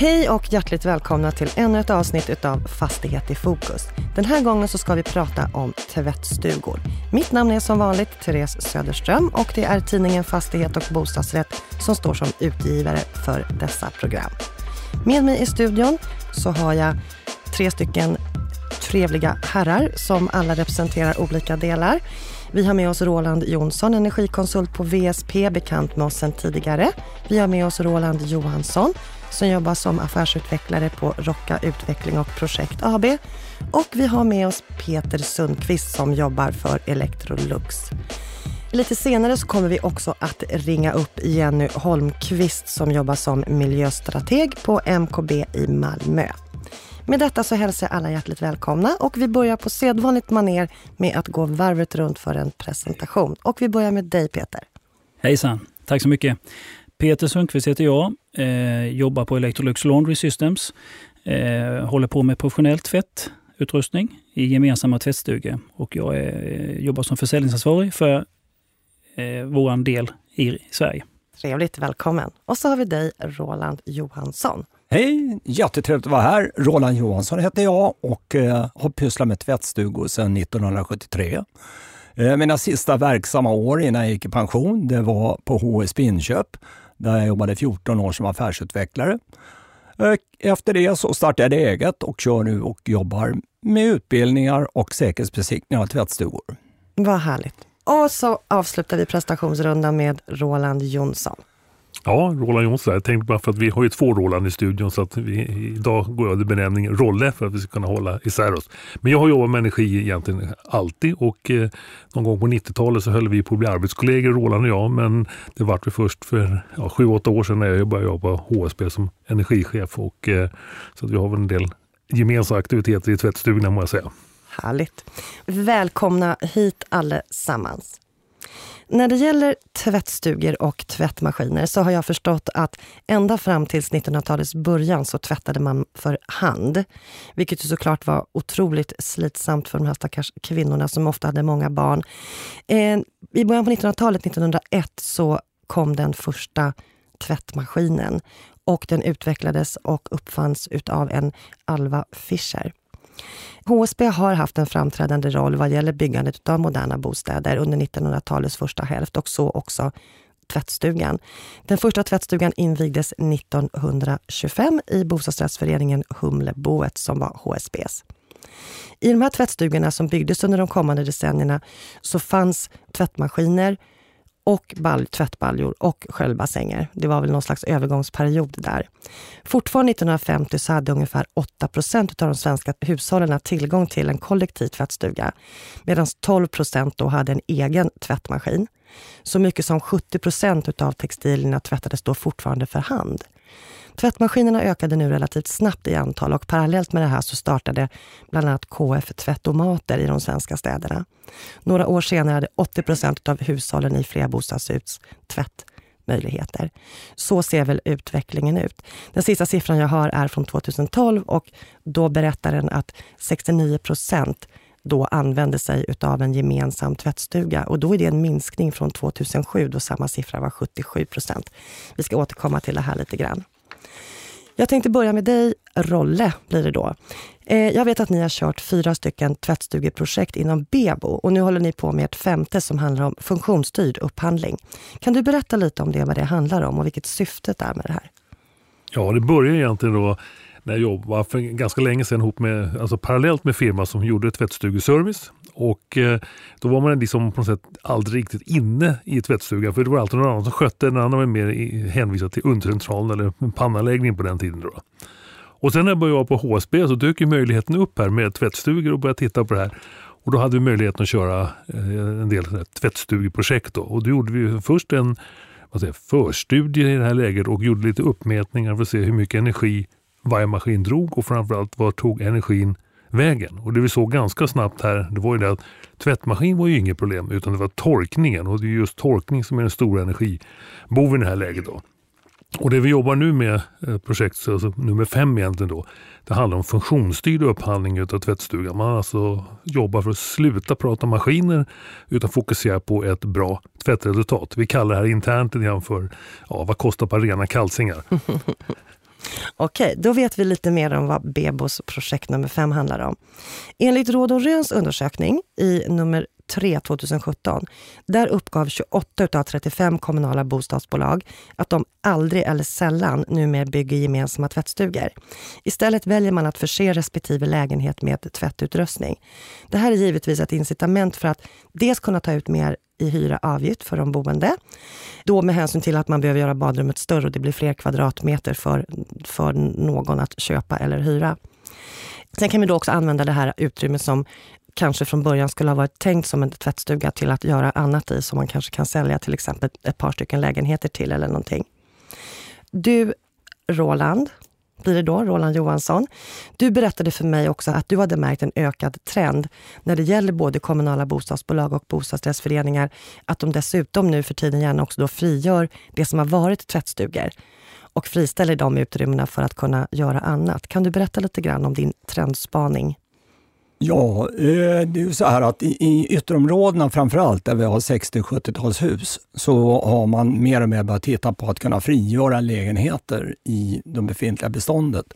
Hej och hjärtligt välkomna till ännu ett avsnitt av Fastighet i fokus. Den här gången så ska vi prata om tvättstugor. Mitt namn är som vanligt Therese Söderström och det är tidningen Fastighet och bostadsrätt som står som utgivare för dessa program. Med mig i studion så har jag tre stycken trevliga herrar som alla representerar olika delar. Vi har med oss Roland Jonsson, energikonsult på VSP, bekant med oss sedan tidigare. Vi har med oss Roland Johansson som jobbar som affärsutvecklare på Rocka Utveckling och Projekt AB. Och vi har med oss Peter Sundqvist som jobbar för Electrolux. Lite senare så kommer vi också att ringa upp Jenny Holmqvist som jobbar som miljöstrateg på MKB i Malmö. Med detta så hälsar jag alla hjärtligt välkomna och vi börjar på sedvanligt maner med att gå varvet runt för en presentation. Och vi börjar med dig Peter. Hejsan, tack så mycket. Peter Sundqvist heter jag, eh, jobbar på Electrolux Laundry Systems, eh, håller på med professionell tvättutrustning i gemensamma tvättstugor och jag är, eh, jobbar som försäljningsansvarig för eh, vår del i Sverige. Trevligt, välkommen. Och så har vi dig, Roland Johansson. Hej, jättetrevligt att vara här. Roland Johansson heter jag och eh, har pysslat med tvättstugor sedan 1973. Eh, mina sista verksamma år innan jag gick i pension, det var på HSB Inköp där jag jobbade 14 år som affärsutvecklare. Efter det så startade jag eget och kör nu och jobbar med utbildningar och säkerhetsbesiktningar av tvättstugor. Vad härligt. Och så avslutar vi prestationsrundan med Roland Jonsson. Ja, Roland Jonsson. Jag tänkte bara för att vi har ju två Roland i studion så att vi, idag går jag under benämningen Rolle för att vi ska kunna hålla isär oss. Men jag har jobbat med energi egentligen alltid och eh, någon gång på 90-talet så höll vi på att bli arbetskollegor Roland och jag men det vart vi först för ja, 7-8 år sedan när jag började jobba på HSB som energichef och eh, så att vi har väl en del gemensamma aktiviteter i tvättstugorna må jag säga. Härligt. Välkomna hit allesammans. När det gäller tvättstugor och tvättmaskiner så har jag förstått att ända fram till 1900-talets början så tvättade man för hand. Vilket ju såklart var otroligt slitsamt för de här stackars kvinnorna som ofta hade många barn. Eh, I början på 1900-talet, 1901, så kom den första tvättmaskinen och den utvecklades och uppfanns utav en Alva Fischer. HSB har haft en framträdande roll vad gäller byggandet av moderna bostäder under 1900-talets första hälft och så också tvättstugan. Den första tvättstugan invigdes 1925 i bostadsrättsföreningen Humleboet som var HSBs. I de här tvättstugorna som byggdes under de kommande decennierna så fanns tvättmaskiner, och balj, tvättbaljor och sköljbassänger. Det var väl någon slags övergångsperiod där. Fortfarande 1950 så hade ungefär 8 procent av de svenska hushållen tillgång till en kollektiv tvättstuga medan 12 procent då hade en egen tvättmaskin. Så mycket som 70 procent av textilierna tvättades då fortfarande för hand. Tvättmaskinerna ökade nu relativt snabbt i antal och parallellt med det här så startade bland annat KF tvättomater i de svenska städerna. Några år senare hade 80 procent av hushållen i flerbostadshus tvättmöjligheter. Så ser väl utvecklingen ut. Den sista siffran jag har är från 2012 och då berättar den att 69 procent då använde sig av en gemensam tvättstuga. Och då är det en minskning från 2007 då samma siffra var 77 procent. Vi ska återkomma till det här lite grann. Jag tänkte börja med dig, Rolle, blir det då. Eh, jag vet att ni har kört fyra stycken tvättstugeprojekt inom Bebo och nu håller ni på med ett femte som handlar om funktionsstyrd upphandling. Kan du berätta lite om det, vad det handlar om och vilket syftet är med det här? Ja, det börjar egentligen då när jag jobbade för ganska länge sedan ihop med, alltså parallellt med firma som gjorde tvättstugeservice. Och eh, då var man liksom på något sätt aldrig riktigt inne i tvättstugan för det var alltid någon annan som skötte den. annan var mer hänvisad till undercentralen eller pannanläggningen på den tiden. Då. Och sen när jag började på HSB så dök ju möjligheten upp här med tvättstugor och började titta på det här. Och då hade vi möjligheten att köra eh, en del tvättstugeprojekt. Då. Och då gjorde vi först en vad säger, förstudie i det här läget och gjorde lite uppmätningar för att se hur mycket energi varje maskin drog och framförallt var tog energin vägen. Och det vi såg ganska snabbt här det var ju det att tvättmaskin var ju inget problem utan det var torkningen och det är just torkning som är den stora energiboven i det här läget. Då. Och det vi jobbar nu med, eh, projekt alltså nummer fem egentligen då, det handlar om funktionsstyrd upphandling av tvättstugan. Man alltså jobbar för att sluta prata maskiner utan fokusera på ett bra tvättresultat. Vi kallar det här internt för ja, vad kostar på rena kalsingar. Okej, då vet vi lite mer om vad Bebos projekt nummer fem handlar om. Enligt Råd och Röns undersökning i nummer 3 2017, där uppgav 28 av 35 kommunala bostadsbolag att de aldrig eller sällan numera bygger gemensamma tvättstugor. Istället väljer man att förse respektive lägenhet med tvättutrustning. Det här är givetvis ett incitament för att dels kunna ta ut mer i hyra avgift för de boende. Då med hänsyn till att man behöver göra badrummet större och det blir fler kvadratmeter för, för någon att köpa eller hyra. Sen kan vi då också använda det här utrymmet som kanske från början skulle ha varit tänkt som en tvättstuga till att göra annat i som man kanske kan sälja till exempel ett par stycken lägenheter till eller någonting. Du, Roland, blir det då, Roland Johansson. Du berättade för mig också att du hade märkt en ökad trend när det gäller både kommunala bostadsbolag och bostadsrättsföreningar, att de dessutom nu för tiden gärna också då frigör det som har varit tvättstugor och friställer de utrymmena för att kunna göra annat. Kan du berätta lite grann om din trendspaning? Ja, eh, det är ju så här att i ytterområdena framförallt, där vi har 60-70-talshus, så har man mer och mer börjat titta på att kunna frigöra lägenheter i det befintliga beståndet.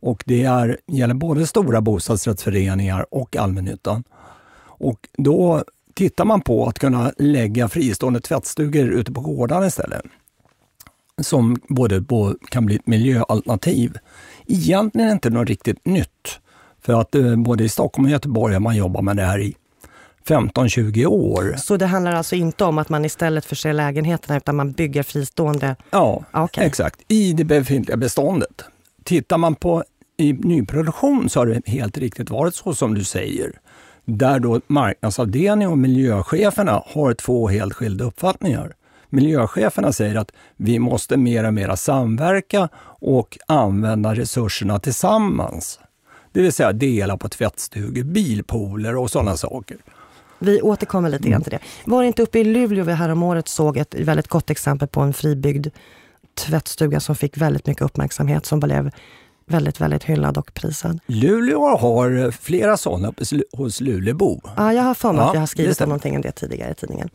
Och det är, gäller både stora bostadsrättsföreningar och allmännyttan. Och då tittar man på att kunna lägga fristående tvättstugor ute på gårdarna istället. Som både kan bli ett miljöalternativ. Egentligen inte något riktigt nytt. För att eh, både i Stockholm och Göteborg har man jobbat med det här i 15-20 år. Så det handlar alltså inte om att man istället förser lägenheterna utan man bygger fristående? Ja, okay. exakt. I det befintliga beståndet. Tittar man på i nyproduktion så har det helt riktigt varit så som du säger. Där då marknadsavdelningen och miljöcheferna har två helt skilda uppfattningar. Miljöcheferna säger att vi måste mer och mer samverka och använda resurserna tillsammans. Det vill säga dela på tvättstugor, bilpooler och sådana saker. Vi återkommer lite grann till det. Var det inte uppe i Luleå vi häromåret såg ett väldigt gott exempel på en fribyggd tvättstuga som fick väldigt mycket uppmärksamhet, som blev väldigt, väldigt hyllad och prisad. Luleå har flera sådana hos Lulebo. Ja, jag har för mig ja, att jag har skrivit om någonting om det tidigare i tidningen.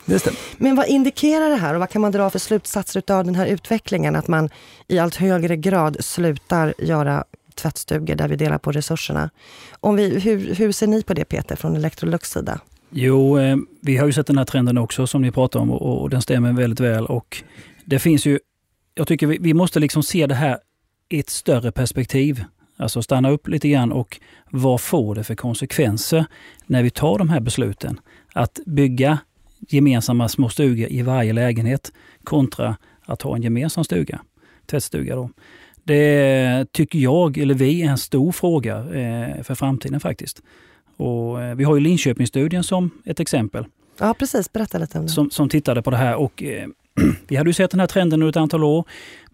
Men vad indikerar det här och vad kan man dra för slutsatser av den här utvecklingen? Att man i allt högre grad slutar göra tvättstugor där vi delar på resurserna. Om vi, hur, hur ser ni på det Peter, från Electrolux sida? Jo, eh, vi har ju sett den här trenden också som ni pratar om och, och den stämmer väldigt väl. Och det finns ju, jag tycker vi, vi måste liksom se det här i ett större perspektiv. Alltså stanna upp lite grann och vad får det för konsekvenser när vi tar de här besluten? Att bygga gemensamma små stugor i varje lägenhet kontra att ha en gemensam stuga, tvättstuga. Då. Det tycker jag, eller vi, är en stor fråga eh, för framtiden faktiskt. Och, eh, vi har ju Linköpingsstudien som ett exempel. Ja precis, berätta lite om det. Som, som tittade på det här och eh, vi hade ju sett den här trenden under ett antal år.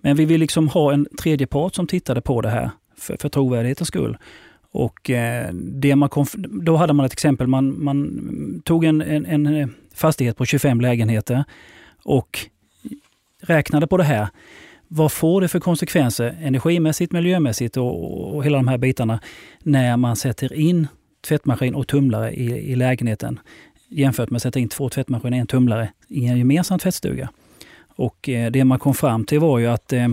Men vi vill liksom ha en tredje part som tittade på det här för, för trovärdighetens skull. Och eh, det man kom, då hade man ett exempel, man, man tog en, en, en fastighet på 25 lägenheter och räknade på det här vad får det för konsekvenser energimässigt, miljömässigt och, och hela de här bitarna när man sätter in tvättmaskin och tumlare i, i lägenheten jämfört med att sätta in två tvättmaskiner och en tumlare i en gemensam tvättstuga. Och eh, det man kom fram till var ju att eh,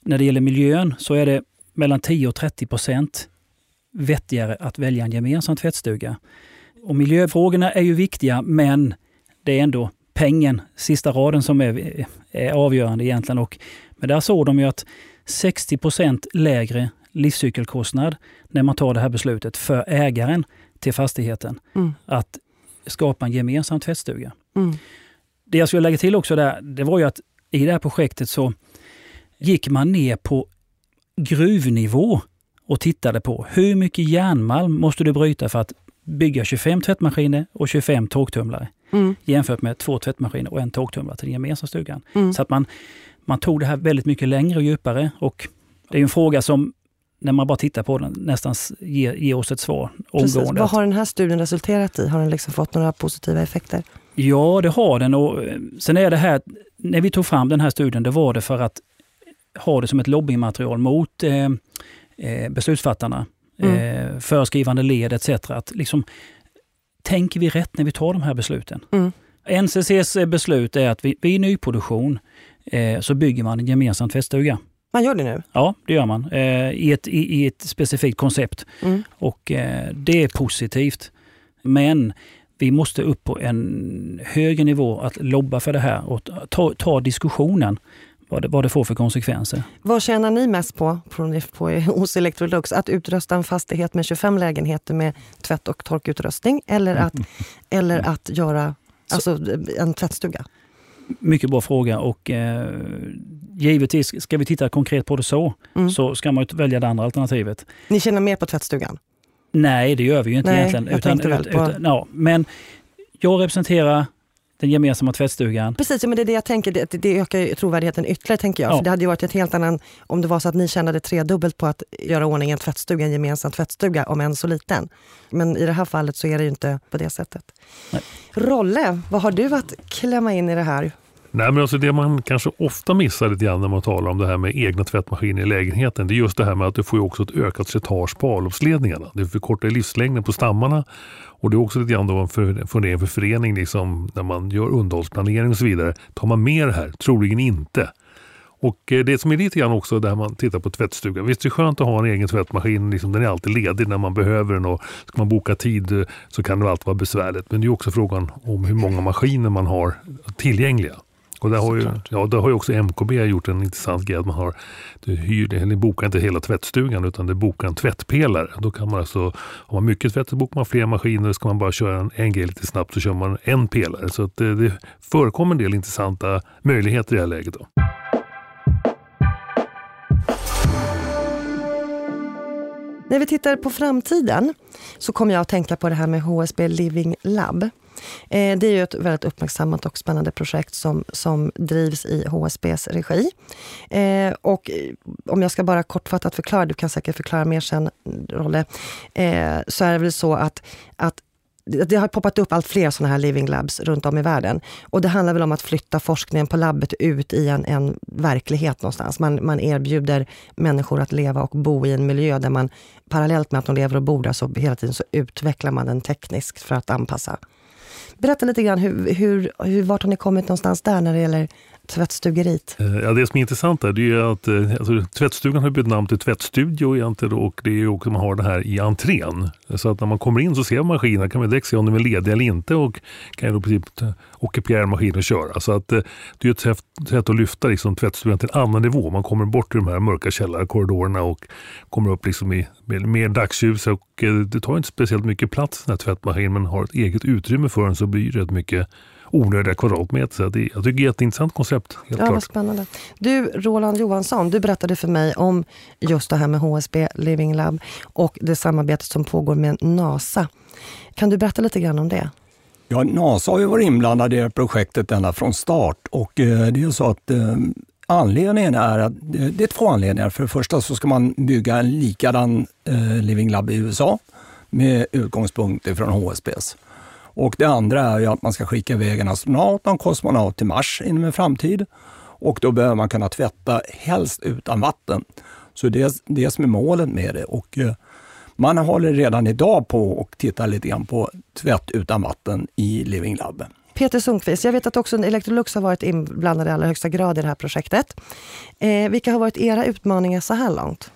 när det gäller miljön så är det mellan 10 och 30 procent vettigare att välja en gemensam tvättstuga. Och miljöfrågorna är ju viktiga men det är ändå pengen, sista raden, som är, är avgörande egentligen. Och, men där såg de ju att 60% lägre livscykelkostnad när man tar det här beslutet för ägaren till fastigheten mm. att skapa en gemensam tvättstuga. Mm. Det jag skulle lägga till också där, det var ju att i det här projektet så gick man ner på gruvnivå och tittade på hur mycket järnmalm måste du bryta för att bygga 25 tvättmaskiner och 25 torktumlare mm. jämfört med två tvättmaskiner och en torktumlare till den gemensamma stugan. Mm. Så att man, man tog det här väldigt mycket längre och djupare och det är en fråga som när man bara tittar på den nästan ger, ger oss ett svar omgående. Vad har den här studien resulterat i? Har den liksom fått några positiva effekter? Ja, det har den. Och eh, sen är det här, när vi tog fram den här studien, det var det för att ha det som ett lobbymaterial mot eh, eh beslutsfattarna, mm. eh, föreskrivande led etc. Att liksom, tänker vi rätt när vi tar de här besluten? Mm. NCCs beslut är att vid, vid nyproduktion eh, så bygger man en gemensam tvättstuga. Man gör det nu? Ja, det gör man. Eh, i, ett, i, i, ett specifikt koncept. Mm. Och eh, det är positivt. Men vi måste upp på en högre nivå att lobba för det här och ta, ta diskussionen vad det, vad det får för konsekvenser. Vad tjänar ni mest på, på, på hos Electrolux? Att utrusta en fastighet med 25 lägenheter med tvätt och torkutrustning eller att, eller att göra alltså, en tvättstuga? Mycket bra fråga och eh, givetvis ska vi titta konkret på det så, mm. så ska man välja det andra alternativet. Ni tjänar mer på tvättstugan? Nej, det gör vi ju inte Nej, egentligen. Utan, på... utan, ja, men jag representerar den gemensamma tvättstugan. Precis, men det är det jag tänker. Det, det ökar trovärdigheten ytterligare. tänker jag. Ja. För det hade ju varit ett helt annan om det var så att ni tjänade tredubbelt på att göra ordning en tvättstuga, en gemensam tvättstuga, om än så liten. Men i det här fallet så är det ju inte på det sättet. Nej. Rolle, vad har du att klämma in i det här? Nej, men alltså det man kanske ofta missar lite grann när man talar om det här med egna tvättmaskiner i lägenheten, det är just det här med att du får också ett ökat slitage på avloppsledningarna. Du förkortar livslängden på stammarna och det är också lite grann då en fundering för förening, liksom, när man gör underhållsplanering och så vidare. Tar man med det här? Troligen inte. Och eh, det som är lite grann också där man tittar på tvättstugan. Visst är det skönt att ha en egen tvättmaskin, liksom, den är alltid ledig när man behöver den och ska man boka tid eh, så kan det alltid vara besvärligt. Men det är också frågan om hur många maskiner man har tillgängliga. Och där har, ju, ja, där har ju också MKB gjort en intressant grej. Att man har, du hyr, eller bokar inte hela tvättstugan utan du bokar en tvättpelare. Då kan man alltså, har man mycket tvätt så bokar man fler maskiner. Ska man bara köra en, en grej lite snabbt så kör man en pelare. Så att det, det förekommer en del intressanta möjligheter i det här läget. Då. När vi tittar på framtiden så kommer jag att tänka på det här med HSB Living Lab. Eh, det är ju ett väldigt uppmärksammat och spännande projekt som, som drivs i HSBs regi. Eh, och eh, om jag ska bara kortfattat förklara, du kan säkert förklara mer sen, Rolle, eh, så är det väl så att, att det har poppat upp allt fler sådana här living labs runt om i världen. Och det handlar väl om att flytta forskningen på labbet ut i en, en verklighet någonstans. Man, man erbjuder människor att leva och bo i en miljö där man parallellt med att de lever och bor där så hela tiden så utvecklar man den tekniskt för att anpassa Berätta lite grann, hur, hur, hur, vart har ni kommit någonstans där när det gäller tvättstugeriet? Eh, ja, det som är intressant är, det är att eh, alltså, tvättstugan har bytt namn till tvättstudio egentligen och det är också man har det här i entrén. Så att när man kommer in så ser man maskinerna, kan man direkt se om de är lediga eller inte och kan ju då princip ockupera en maskinen och köra. Så att eh, det är ett sätt, sätt att lyfta liksom, tvättstugan till en annan nivå. Man kommer bort ur de här mörka källarkorridorerna och kommer upp liksom i mer dagsljus och det tar inte speciellt mycket plats den här tvättmaskinen men har ett eget utrymme för den så blir det rätt mycket onödiga kvadratmeter. Så det, jag tycker det är ett jätteintressant koncept. Helt ja, klart. vad spännande. Du, Roland Johansson, du berättade för mig om just det här med HSB Living Lab och det samarbetet som pågår med NASA. Kan du berätta lite grann om det? Ja, NASA har ju varit inblandad i det här projektet ända från start och eh, det är så att eh, Anledningen är att det är två anledningar. För det första så ska man bygga en likadan eh, Living Lab i USA med utgångspunkt ifrån HSBs. Och det andra är ju att man ska skicka iväg en astronaut och en kosmonaut till Mars inom en framtid. Och då behöver man kunna tvätta helst utan vatten. Så det är det som är målet med det. Och eh, man håller redan idag på och tittar lite grann på tvätt utan vatten i Living Lab. Peter Sundqvist, jag vet att också Electrolux har varit inblandad i allra högsta grad i det här projektet. Eh, vilka har varit era utmaningar så här långt?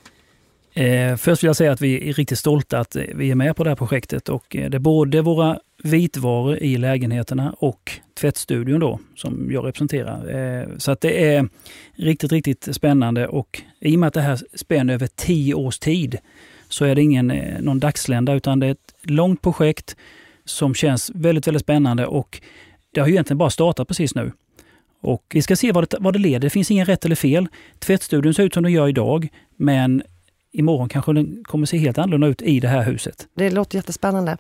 Eh, först vill jag säga att vi är riktigt stolta att vi är med på det här projektet och eh, det är både våra vitvaror i lägenheterna och tvättstudion då, som jag representerar. Eh, så att det är riktigt, riktigt spännande och i och med att det här spänner över tio års tid så är det ingen eh, någon dagslända utan det är ett långt projekt som känns väldigt, väldigt spännande och det har ju egentligen bara startat precis nu. Och vi ska se vad det, vad det leder. Det finns ingen rätt eller fel. Tvättstudion ser ut som den gör idag, men imorgon kanske den kommer se helt annorlunda ut i det här huset. Det låter jättespännande.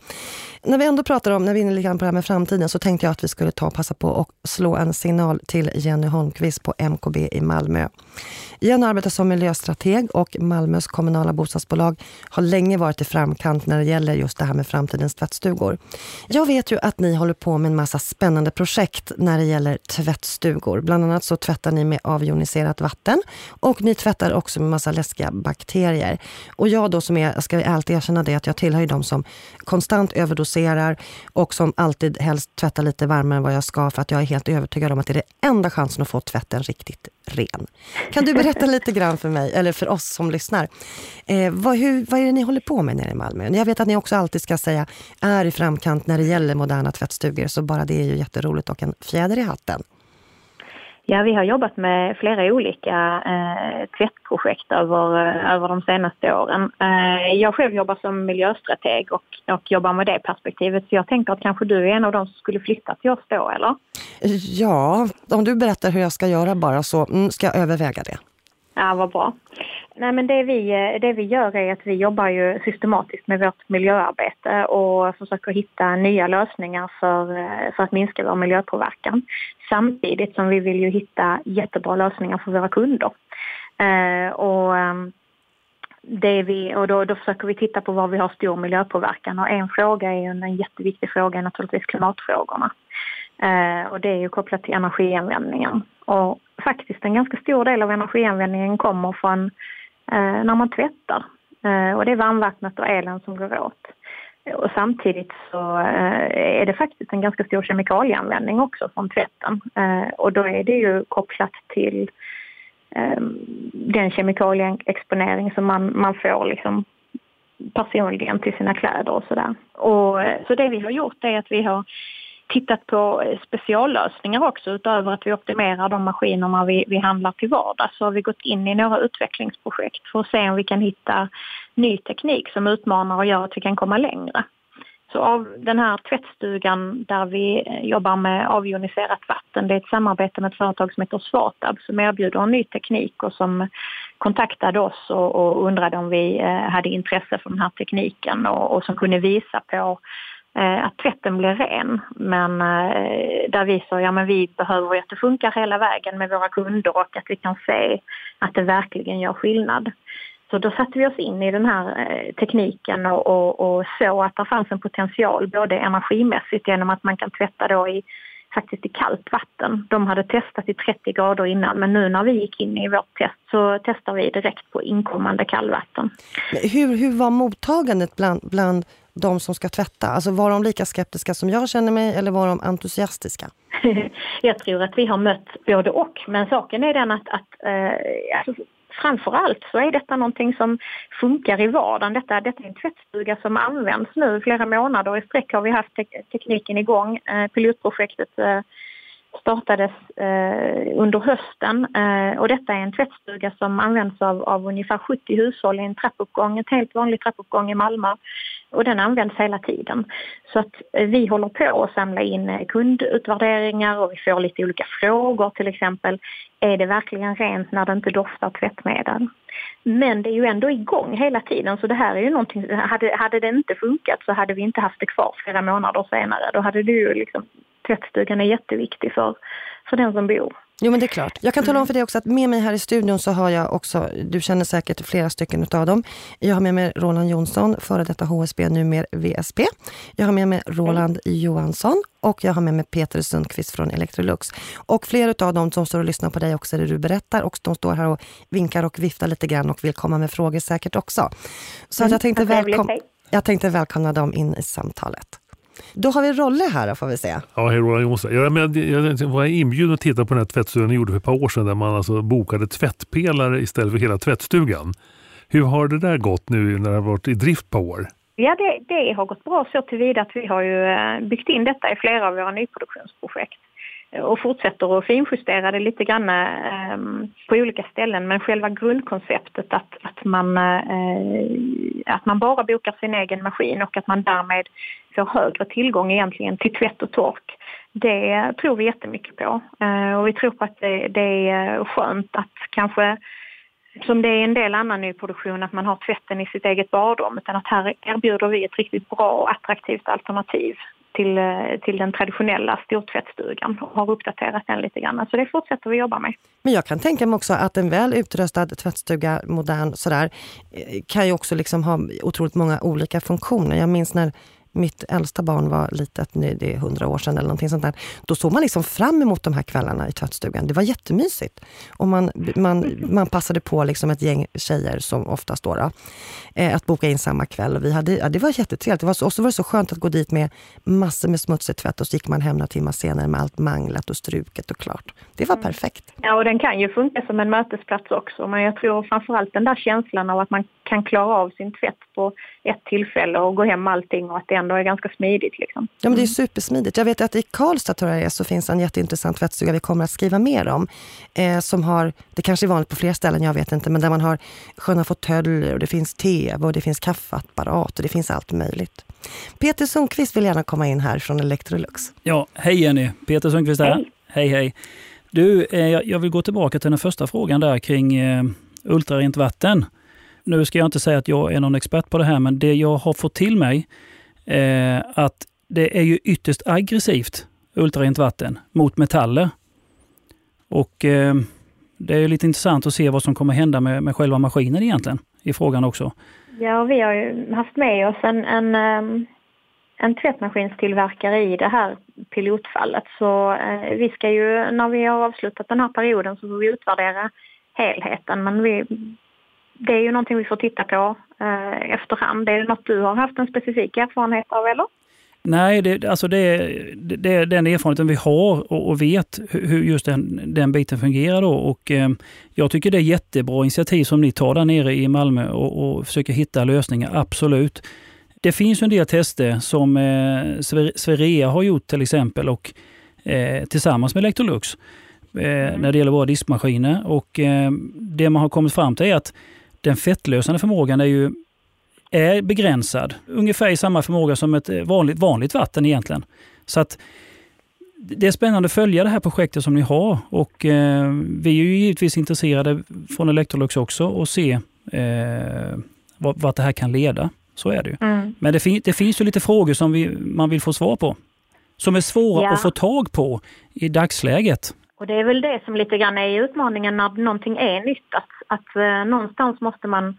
När vi ändå pratar om, när vi är inne lite grann på det här med framtiden, så tänkte jag att vi skulle ta och passa på och slå en signal till Jenny Holmqvist på MKB i Malmö. Jenny arbetar som miljöstrateg och Malmös kommunala bostadsbolag har länge varit i framkant när det gäller just det här med framtidens tvättstugor. Jag vet ju att ni håller på med en massa spännande projekt när det gäller tvättstugor. Bland annat så tvättar ni med avjoniserat vatten och ni tvättar också med massa läskiga bakterier grejer. Och jag då som är, jag ska alltid erkänna det, att jag tillhör ju de som konstant överdoserar och som alltid helst tvättar lite varmare än vad jag ska för att jag är helt övertygad om att det är den enda chansen att få tvätten riktigt ren. Kan du berätta lite grann för mig, eller för oss som lyssnar, eh, vad, hur, vad är det ni håller på med nere i Malmö? Jag vet att ni också alltid ska säga är i framkant när det gäller moderna tvättstugor, så bara det är ju jätteroligt och en fjäder i hatten. Ja, vi har jobbat med flera olika eh, tvättprojekt över, eh, över de senaste åren. Eh, jag själv jobbar som miljöstrateg och, och jobbar med det perspektivet. Så jag tänker att kanske du är en av de som skulle flytta till oss då, eller? Ja, om du berättar hur jag ska göra bara så mm, ska jag överväga det. Ja, vad bra. Nej, men det vi, eh, det vi gör är att vi jobbar ju systematiskt med vårt miljöarbete och försöker hitta nya lösningar för, eh, för att minska vår miljöpåverkan. Samtidigt som vi vill ju hitta jättebra lösningar för våra kunder. Eh, och ehm, det vi, och då, då försöker vi titta på var vi har stor miljöpåverkan och en fråga är en, en jätteviktig fråga är naturligtvis klimatfrågorna. Eh, och det är ju kopplat till energianvändningen. Och faktiskt en ganska stor del av energianvändningen kommer från eh, när man tvättar. Eh, och det är varmvattnet och elen som går åt. Och samtidigt så eh, är det faktiskt en ganska stor kemikalieanvändning också från tvätten. Eh, och då är det ju kopplat till eh, den kemikalieexponering som man, man får liksom personligen till sina kläder och sådär. Eh, så det vi har gjort är att vi har tittat på eh, speciallösningar också utöver att vi optimerar de maskinerna vi, vi handlar till vardags så har vi gått in i några utvecklingsprojekt för att se om vi kan hitta ny teknik som utmanar och gör att vi kan komma längre. Så av den här tvättstugan där vi eh, jobbar med avjoniserat vatten, det är ett samarbete med ett företag som heter Svartab som erbjuder en ny teknik och som kontaktade oss och, och undrade om vi eh, hade intresse för den här tekniken och, och som kunde visa på Eh, att tvätten blir ren. Men eh, där vi sa, ja men vi behöver att det funkar hela vägen med våra kunder och att vi kan se att det verkligen gör skillnad. Så då satte vi oss in i den här eh, tekniken och, och, och såg att det fanns en potential både energimässigt genom att man kan tvätta då i faktiskt i kallt vatten. De hade testat i 30 grader innan men nu när vi gick in i vårt test så testar vi direkt på inkommande kallvatten. Hur, hur var mottagandet bland, bland de som ska tvätta? Alltså var de lika skeptiska som jag känner mig eller var de entusiastiska? jag tror att vi har mött både och. Men saken är den att, att eh, alltså, framförallt så är detta någonting som funkar i vardagen. Detta, detta är en tvättstuga som används nu flera månader i sträck har vi haft te tekniken igång. Eh, pilotprojektet eh, startades eh, under hösten eh, och detta är en tvättstuga som används av, av ungefär 70 hushåll i en trappuppgång, en helt vanlig trappuppgång i Malmö och den används hela tiden. Så att eh, vi håller på att samla in eh, kundutvärderingar och vi får lite olika frågor till exempel. Är det verkligen rent när det inte doftar tvättmedel? Men det är ju ändå igång hela tiden så det här är ju någonting, hade, hade det inte funkat så hade vi inte haft det kvar flera månader senare. Då hade det ju liksom, tvättstugan är jätteviktig för, för den som bor. Jo men det är klart. Jag kan tala om för dig också att med mig här i studion så har jag också, du känner säkert flera stycken utav dem. Jag har med mig Roland Jonsson, före detta HSB, numera VSP. Jag har med mig Roland. Johansson och jag har med mig Peter Sundqvist från Electrolux. Och flera utav dem som står och lyssnar på dig också, det du berättar, och de står här och vinkar och viftar lite grann och vill komma med frågor säkert också. Så att jag, tänkte välkom jag tänkte välkomna dem in i samtalet. Då har vi Rolle här får vi se. Ja, hej Roland Jonsson. Jag, men, jag var inbjuden att titta på den här tvättstugan ni gjorde för ett par år sedan där man alltså bokade tvättpelare istället för hela tvättstugan. Hur har det där gått nu när det har varit i drift par år? Ja, det, det har gått bra så tillvida att vi har ju eh, byggt in detta i flera av våra nyproduktionsprojekt och fortsätter att finjustera det lite grann eh, på olika ställen. Men själva grundkonceptet att, att, man, eh, att man bara bokar sin egen maskin och att man därmed får högre tillgång egentligen till tvätt och tork. Det tror vi jättemycket på. Eh, och vi tror på att det, det är skönt att kanske som det är en del annan nyproduktion, att man har tvätten i sitt eget badrum, utan att här erbjuder vi ett riktigt bra och attraktivt alternativ till, eh, till den traditionella stortvättstugan och har uppdaterat den lite grann. Så det fortsätter vi jobba med. Men jag kan tänka mig också att en väl utrustad tvättstuga, modern sådär, eh, kan ju också liksom ha otroligt många olika funktioner. Jag minns när mitt äldsta barn var litet, det är hundra år sedan eller någonting sånt där. Då såg man liksom fram emot de här kvällarna i tvättstugan. Det var jättemysigt. Och man, man, man passade på liksom ett gäng tjejer, som oftast då, eh, att boka in samma kväll. Och vi hade, ja, det var jättetrevligt. Det var och så var det så skönt att gå dit med massor med smutsig tvätt och så gick man hem några timmar senare med allt manglat och struket och klart. Det var mm. perfekt. Ja, och den kan ju funka som en mötesplats också. Men jag tror framförallt den där känslan av att man kan klara av sin tvätt på ett tillfälle och gå hem allting och att det ändå är ganska smidigt. Liksom. Ja, men det är supersmidigt. Jag vet att i Karlstad tror jag det är, så finns en jätteintressant tvättstuga vi kommer att skriva mer om. Eh, som har, det kanske är vanligt på fler ställen, jag vet inte, men där man har sköna fåtöljer och det finns tv och det finns kaffeapparat och det finns allt möjligt. Peter Sundqvist vill gärna komma in här från Electrolux. Ja, hej Jenny. Peter Sundqvist här. Hej, hej. hej. Du, eh, jag vill gå tillbaka till den första frågan där kring eh, ultrarent vatten. Nu ska jag inte säga att jag är någon expert på det här, men det jag har fått till mig eh, att det är ju ytterst aggressivt, ultrarent vatten, mot metaller. Och eh, det är lite intressant att se vad som kommer hända med, med själva maskinen egentligen, i frågan också. Ja, vi har ju haft med oss en, en, eh, en tvättmaskinstillverkare i det här pilotfallet. Så eh, vi ska ju, när vi har avslutat den här perioden så får vi utvärdera helheten. Men vi, det är ju någonting vi får titta på eh, efterhand. Är det något du har haft en specifik erfarenhet av eller? Nej, det, alltså det, det, det är den erfarenheten vi har och, och vet hur just den, den biten fungerar. Då. Och, eh, jag tycker det är jättebra initiativ som ni tar där nere i Malmö och, och försöker hitta lösningar, absolut. Det finns en del tester som eh, Sverea har gjort till exempel och eh, tillsammans med Electrolux eh, mm. när det gäller våra diskmaskiner. Och, eh, det man har kommit fram till är att den fettlösande förmågan är ju är begränsad. Ungefär i samma förmåga som ett vanligt, vanligt vatten egentligen. Så att det är spännande att följa det här projektet som ni har och eh, vi är ju givetvis intresserade från Electrolux också och se eh, vart, vart det här kan leda. Så är det ju. Mm. Men det, fin det, finns ju lite frågor som vi, man vill få svar på. Som är svåra ja. att få tag på i dagsläget. Och det är väl det som lite grann är utmaningen när någonting är nytt. Att, att eh, någonstans måste man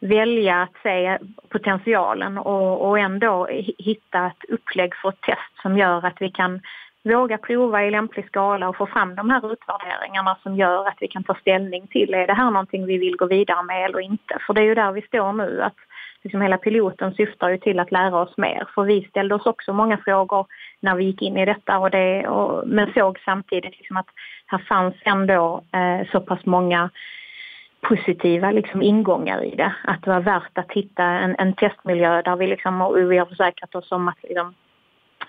välja att se potentialen och, och ändå hitta ett upplägg för ett test som gör att vi kan våga prova i lämplig skala och få fram de här utvärderingarna som gör att vi kan ta ställning till är det här någonting vi vill gå vidare med eller inte. För det är ju där vi står nu. att liksom Hela piloten syftar ju till att lära oss mer. För vi ställde oss också många frågor när vi gick in i detta och det, och, men såg samtidigt liksom att här fanns ändå eh, så pass många positiva liksom, ingångar i det. Att det var värt att hitta en, en testmiljö där vi, liksom, vi har försäkrat oss om att liksom,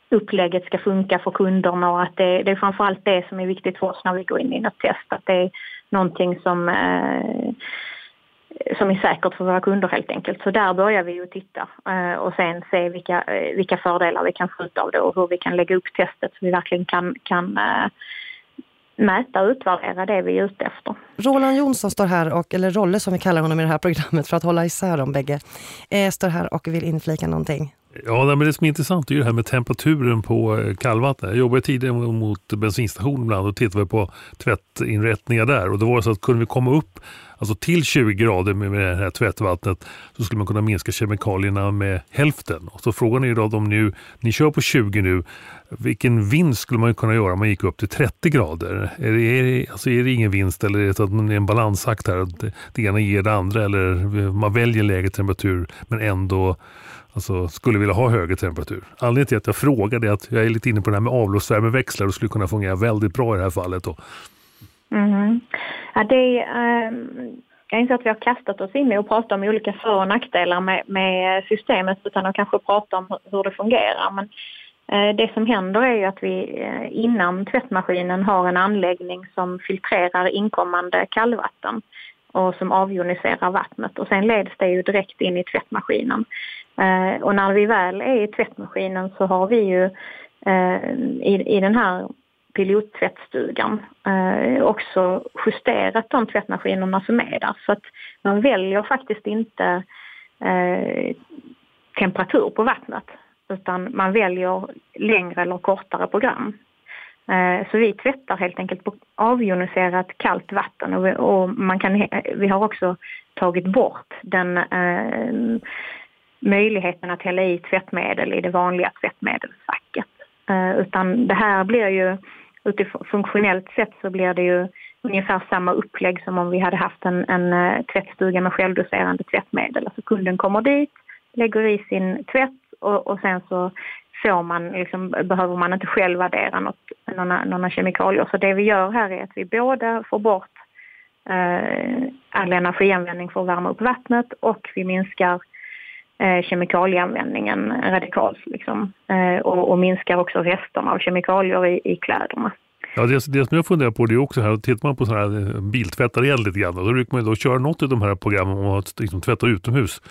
upplägget ska funka för kunderna och att det, det är framförallt det som är viktigt för oss när vi går in i ett test. Att det är någonting som, eh, som är säkert för våra kunder helt enkelt. Så där börjar vi ju titta eh, och sen se vilka, eh, vilka fördelar vi kan få ut av det och hur vi kan lägga upp testet så vi verkligen kan, kan eh, mäta och utvärdera det vi är ute efter. Roland Jonsson står här, och, eller Rolle som vi kallar honom i det här programmet för att hålla isär dem bägge, står här och vill inflika någonting. Ja, men det som är intressant är det här med temperaturen på eh, kallvatten. Jag jobbade tidigare mot bensinstationen ibland och tittade på tvättinrättningar där. Och det var så att kunde vi komma upp alltså till 20 grader med det här tvättvattnet så skulle man kunna minska kemikalierna med hälften. Och så frågan är ju då om ni, ni kör på 20 nu, vilken vinst skulle man kunna göra om man gick upp till 30 grader? Är det, är det, alltså är det ingen vinst eller är det, så att man är en balansakt här? Att det ena ger det andra eller man väljer lägre temperatur men ändå alltså, skulle vilja ha högre temperatur. Anledningen till att jag frågar är att jag är lite inne på det här med avloppsvärmeväxlar och skulle kunna fungera väldigt bra i det här fallet. Då. Mm. Ja, det, eh, jag inser att vi har kastat oss in i att prata om olika för och nackdelar med, med systemet utan att kanske prata om hur det fungerar. Men eh, det som händer är ju att vi eh, innan tvättmaskinen har en anläggning som filtrerar inkommande kallvatten och som avjoniserar vattnet och sen leds det ju direkt in i tvättmaskinen. Eh, och när vi väl är i tvättmaskinen så har vi ju eh, i, i den här pilottvättstugan eh, också justerat de tvättmaskinerna som är där. Så att man väljer faktiskt inte eh, temperatur på vattnet utan man väljer längre eller kortare program. Eh, så vi tvättar helt enkelt på avjoniserat kallt vatten och vi, och man kan, vi har också tagit bort den eh, möjligheten att hälla i tvättmedel i det vanliga tvättmedelsfacket. Eh, utan det här blir ju, utifrån funktionellt sett så blir det ju ungefär samma upplägg som om vi hade haft en, en eh, tvättstuga med självdoserande tvättmedel. Alltså kunden kommer dit, lägger i sin tvätt och, och sen så får man, liksom, behöver man inte själv addera något, några, några kemikalier. Så det vi gör här är att vi både får bort eh, all energianvändning för att värma upp vattnet och vi minskar kemikalieanvändningen radikalt liksom. eh, och, och, minskar också resterna av kemikalier i, i kläderna. Ja, det, det som jag funderar på det är också här, tittar man på sådana här eh, biltvättar lite grann, då brukar man då köra något av de här programmen om att liksom tvätta utomhus.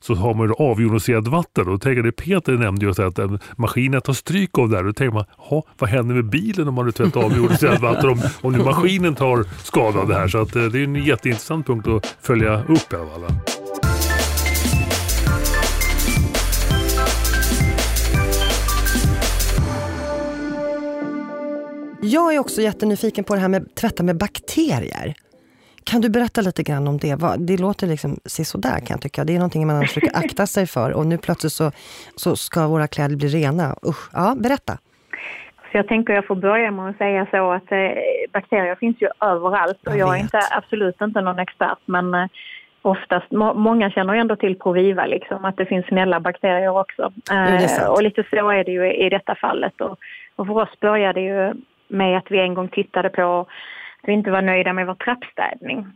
Så har man ju avjoniserat vatten. Och tänker det Peter nämnde ju att eh, maskinen tar stryk av det här. Då tänker man, vad händer med bilen om man har tvättat avjoniserat vatten? Om, om nu maskinen tar skada av det här. Så att, eh, det är en jätteintressant punkt att följa upp i alla fall. Jag är också jättenyfiken på det här med tvätta med bakterier. Kan du berätta lite grann om det? Det låter liksom sådär kan jag tycka. Det är någonting man försöker akta sig för och nu plötsligt så, så ska våra kläder bli rena. Usch, ja, berätta. Så jag tänker jag får börja med att säga så att eh, bakterier finns ju överallt och jag, jag är inte, absolut inte någon expert men eh, oftast, må, många känner ju ändå till Proviva liksom, att det finns snälla bakterier också. Eh, och lite så är det ju i detta fallet och, och för oss började det ju med att vi en gång tittade på att vi inte var nöjda med vår trappstädning.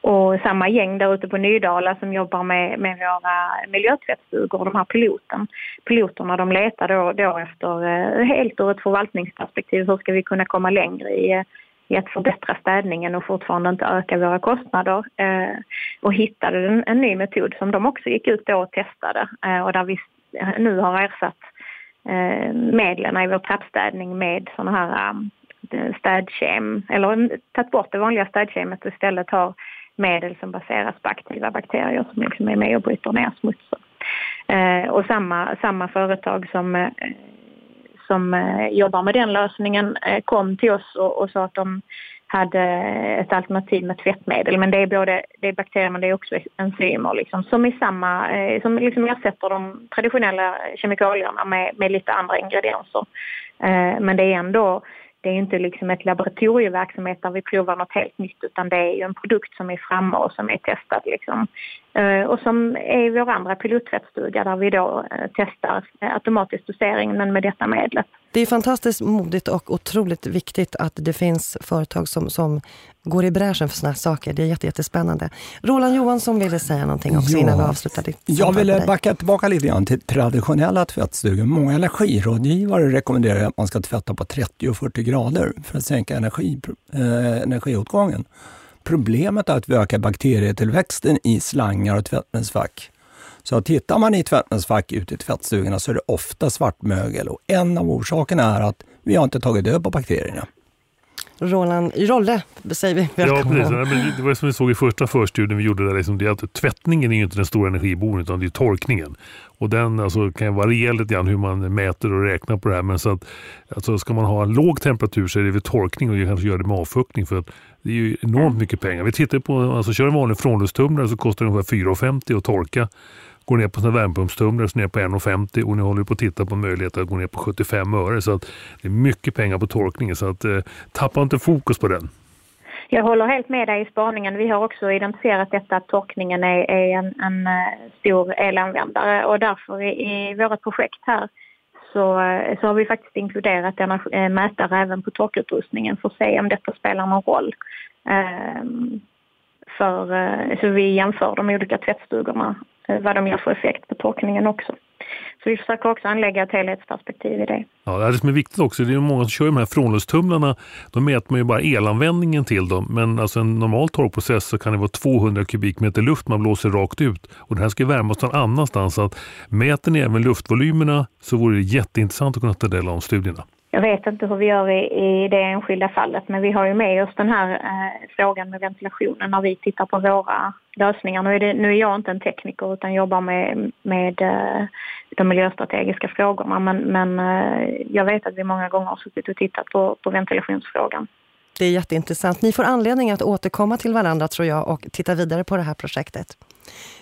Och samma gäng där ute på Nydala som jobbar med, med våra miljötvättstugor, de här piloten, piloterna, de letar då, då efter, eh, helt ur ett förvaltningsperspektiv, hur ska vi kunna komma längre i, i att förbättra städningen och fortfarande inte öka våra kostnader. Eh, och hittade en, en, ny metod som de också gick ut då och testade eh, och där vi nu har ersatt Eh, medlen i vår trappstädning med sådana här um, städkem, eller tagit bort det vanliga städkemet och istället har medel som baseras på aktiva bakterier som liksom är med och bryter ner smutsen. Eh, och samma, samma företag som, eh, som jobbar med den lösningen kom till oss och, och sa att de hade ett alternativ med tvättmedel. Men det är både det är bakterier men det är också enzymer liksom, som, är samma, eh, som liksom ersätter de traditionella kemikalierna med, med lite andra ingredienser. Eh, men det är ändå det är inte liksom ett laboratorieverksamhet där vi provar något helt nytt utan det är ju en produkt som är framme och som är testad. Liksom. Eh, och som är vår andra pilottvättstuga där vi då eh, testar automatisk dosering men med detta medlet. Det är fantastiskt modigt och otroligt viktigt att det finns företag som, som går i bräschen för såna här saker. Det är jätte, jättespännande. Roland Johansson ville säga någonting också ja, innan vi avslutar ditt Jag ville backa tillbaka lite grann till traditionella tvättstugor. Många energirådgivare rekommenderar att man ska tvätta på 30 och 40 grader för att sänka energi, eh, energiåtgången. Problemet är att vi ökar bakterietillväxten i slangar och tvättmedelsfack. Så tittar man i tvättmedelsfack ute i tvättstugorna så är det ofta svartmögel och en av orsakerna är att vi har inte tagit död på bakterierna. Roland Rolle, säger vi. Välkommen. Ja, precis. Det var som vi såg i första förstudien vi gjorde där. Liksom det att tvättningen är ju inte den stora energiboven utan det är torkningen. Och den alltså, kan variera lite grann hur man mäter och räknar på det här. Men så att, alltså, ska man ha en låg temperatur så är det vid torkning och kanske gör det med avfuktning. För att det är ju enormt mycket pengar. Vi tittar på, alltså kör en vanlig frånluftstumlare så kostar det ungefär 4,50 att torka går ner på sina värmepumpstumlare så ner på 1,50 och ni håller på att titta på möjligheten att gå ner på 75 öre. Så att det är mycket pengar på torkningen så att, eh, tappa inte fokus på den. Jag håller helt med dig i spaningen. Vi har också identifierat detta att torkningen är, är en, en, eh, stor elanvändare och därför i, i vårt projekt här så, eh, så har vi faktiskt inkluderat energi, eh, mätare även på torkutrustningen för att se om detta spelar någon roll. Ehm, för, så vi jämför de olika tvättstugorna Eh, vad de ger för effekt på torkningen också. Så vi försöker också anlägga ett helhetsperspektiv i det. Ja, det som är viktigt också, det är många som kör de här frånluftstumlarna, då mäter man ju bara elanvändningen till dem. Men alltså en normal torkprocess så kan det vara 200 kubikmeter luft man blåser rakt ut. Och det här ska värmas någon annanstans. Så att mäter ni även luftvolymerna så vore det jätteintressant att kunna ta del av studierna. Jag vet inte hur vi gör i, i det enskilda fallet men vi har ju med oss den här eh, frågan med ventilationen när vi tittar på våra lösningar. Nu är, det, nu är jag inte en tekniker utan jobbar med, med eh, de miljöstrategiska frågorna men, men eh, jag vet att vi många gånger har suttit och tittat på, på ventilationsfrågan. Det är jätteintressant. Ni får anledning att återkomma till varandra tror jag och titta vidare på det här projektet.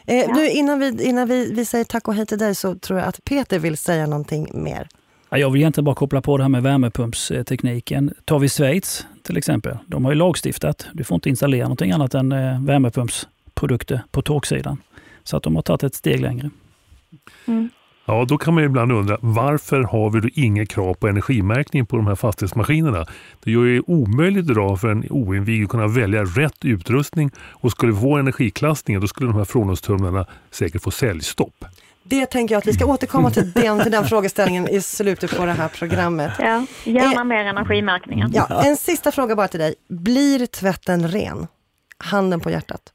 Eh, ja. du, innan vi, innan vi, vi säger tack och hej till dig så tror jag att Peter vill säga någonting mer. Jag vill egentligen bara koppla på det här med värmepumpstekniken. Tar vi Schweiz till exempel. De har ju lagstiftat. Du får inte installera någonting annat än eh, värmepumpsprodukter på torksidan. Så att de har tagit ett steg längre. Mm. Ja, då kan man ibland undra varför har vi då inga krav på energimärkning på de här fastighetsmaskinerna? Det gör det omöjligt idag för en oinvigd att kunna välja rätt utrustning och skulle vi få energiklassningen då skulle de här frånluftstumlarna säkert få säljstopp. Det tänker jag att vi ska återkomma till den, till den frågeställningen i slutet på det här programmet. Ja, gärna eh, mer energimärkningar. Ja, en sista fråga bara till dig. Blir tvätten ren? Handen på hjärtat.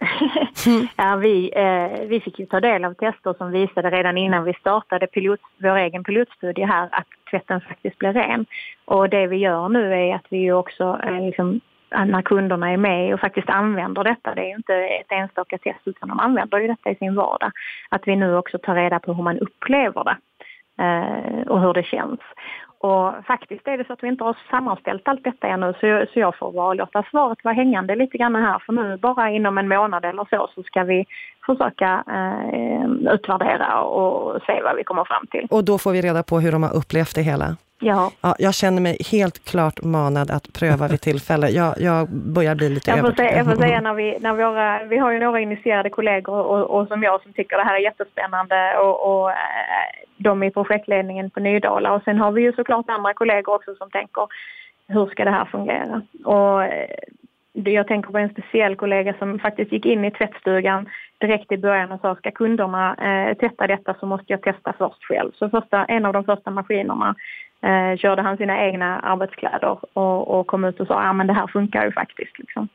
ja, vi, eh, vi fick ju ta del av tester som visade redan innan vi startade pilot, vår egen pilotstudie här att tvätten faktiskt blir ren. Och det vi gör nu är att vi också eh, liksom, när kunderna är med och faktiskt använder detta, det är ju inte ett enstaka test utan de använder ju detta i sin vardag, att vi nu också tar reda på hur man upplever det eh, och hur det känns. Och faktiskt är det så att vi inte har sammanställt allt detta ännu så jag, så jag får bara låta svaret vara hängande lite grann här för nu bara inom en månad eller så så ska vi försöka eh, utvärdera och se vad vi kommer fram till. Och då får vi reda på hur de har upplevt det hela? Ja. ja. Jag känner mig helt klart manad att pröva vid tillfälle. Jag, jag börjar bli lite jag får, säga, jag får säga när vi, när våra, vi har ju några initierade kollegor och, och som jag som tycker det här är jättespännande och, och eh, de i projektledningen på Nydala och sen har vi ju såklart andra kollegor också som tänker hur ska det här fungera? Och eh, jag tänker på en speciell kollega som faktiskt gick in i tvättstugan direkt i början och sa ska kunderna eh, testa detta så måste jag testa först själv. Så första, en av de första maskinerna eh, körde han sina egna arbetskläder och, och kom ut och sa att ja, det här funkar ju faktiskt. Liksom.